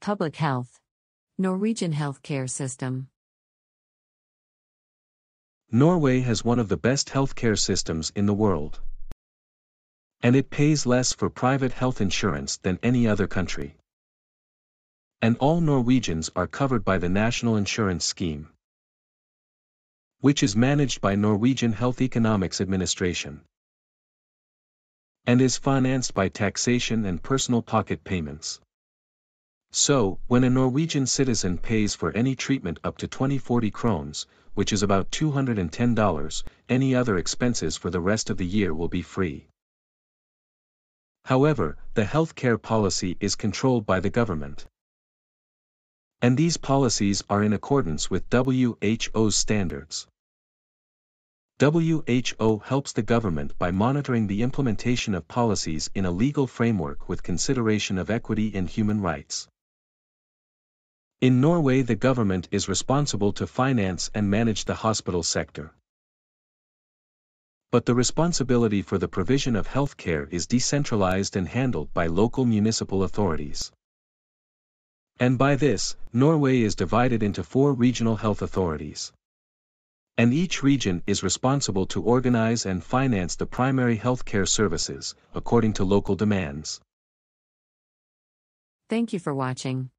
Public Health Norwegian Healthcare System Norway has one of the best healthcare systems in the world. And it pays less for private health insurance than any other country. And all Norwegians are covered by the National Insurance Scheme, which is managed by Norwegian Health Economics Administration and is financed by taxation and personal pocket payments. So, when a Norwegian citizen pays for any treatment up to 2040 krones, which is about $210, any other expenses for the rest of the year will be free. However, the healthcare policy is controlled by the government. And these policies are in accordance with WHO's standards. WHO helps the government by monitoring the implementation of policies in a legal framework with consideration of equity and human rights. In Norway the government is responsible to finance and manage the hospital sector. But the responsibility for the provision of healthcare is decentralized and handled by local municipal authorities. And by this, Norway is divided into four regional health authorities. And each region is responsible to organize and finance the primary healthcare services, according to local demands. Thank you for watching.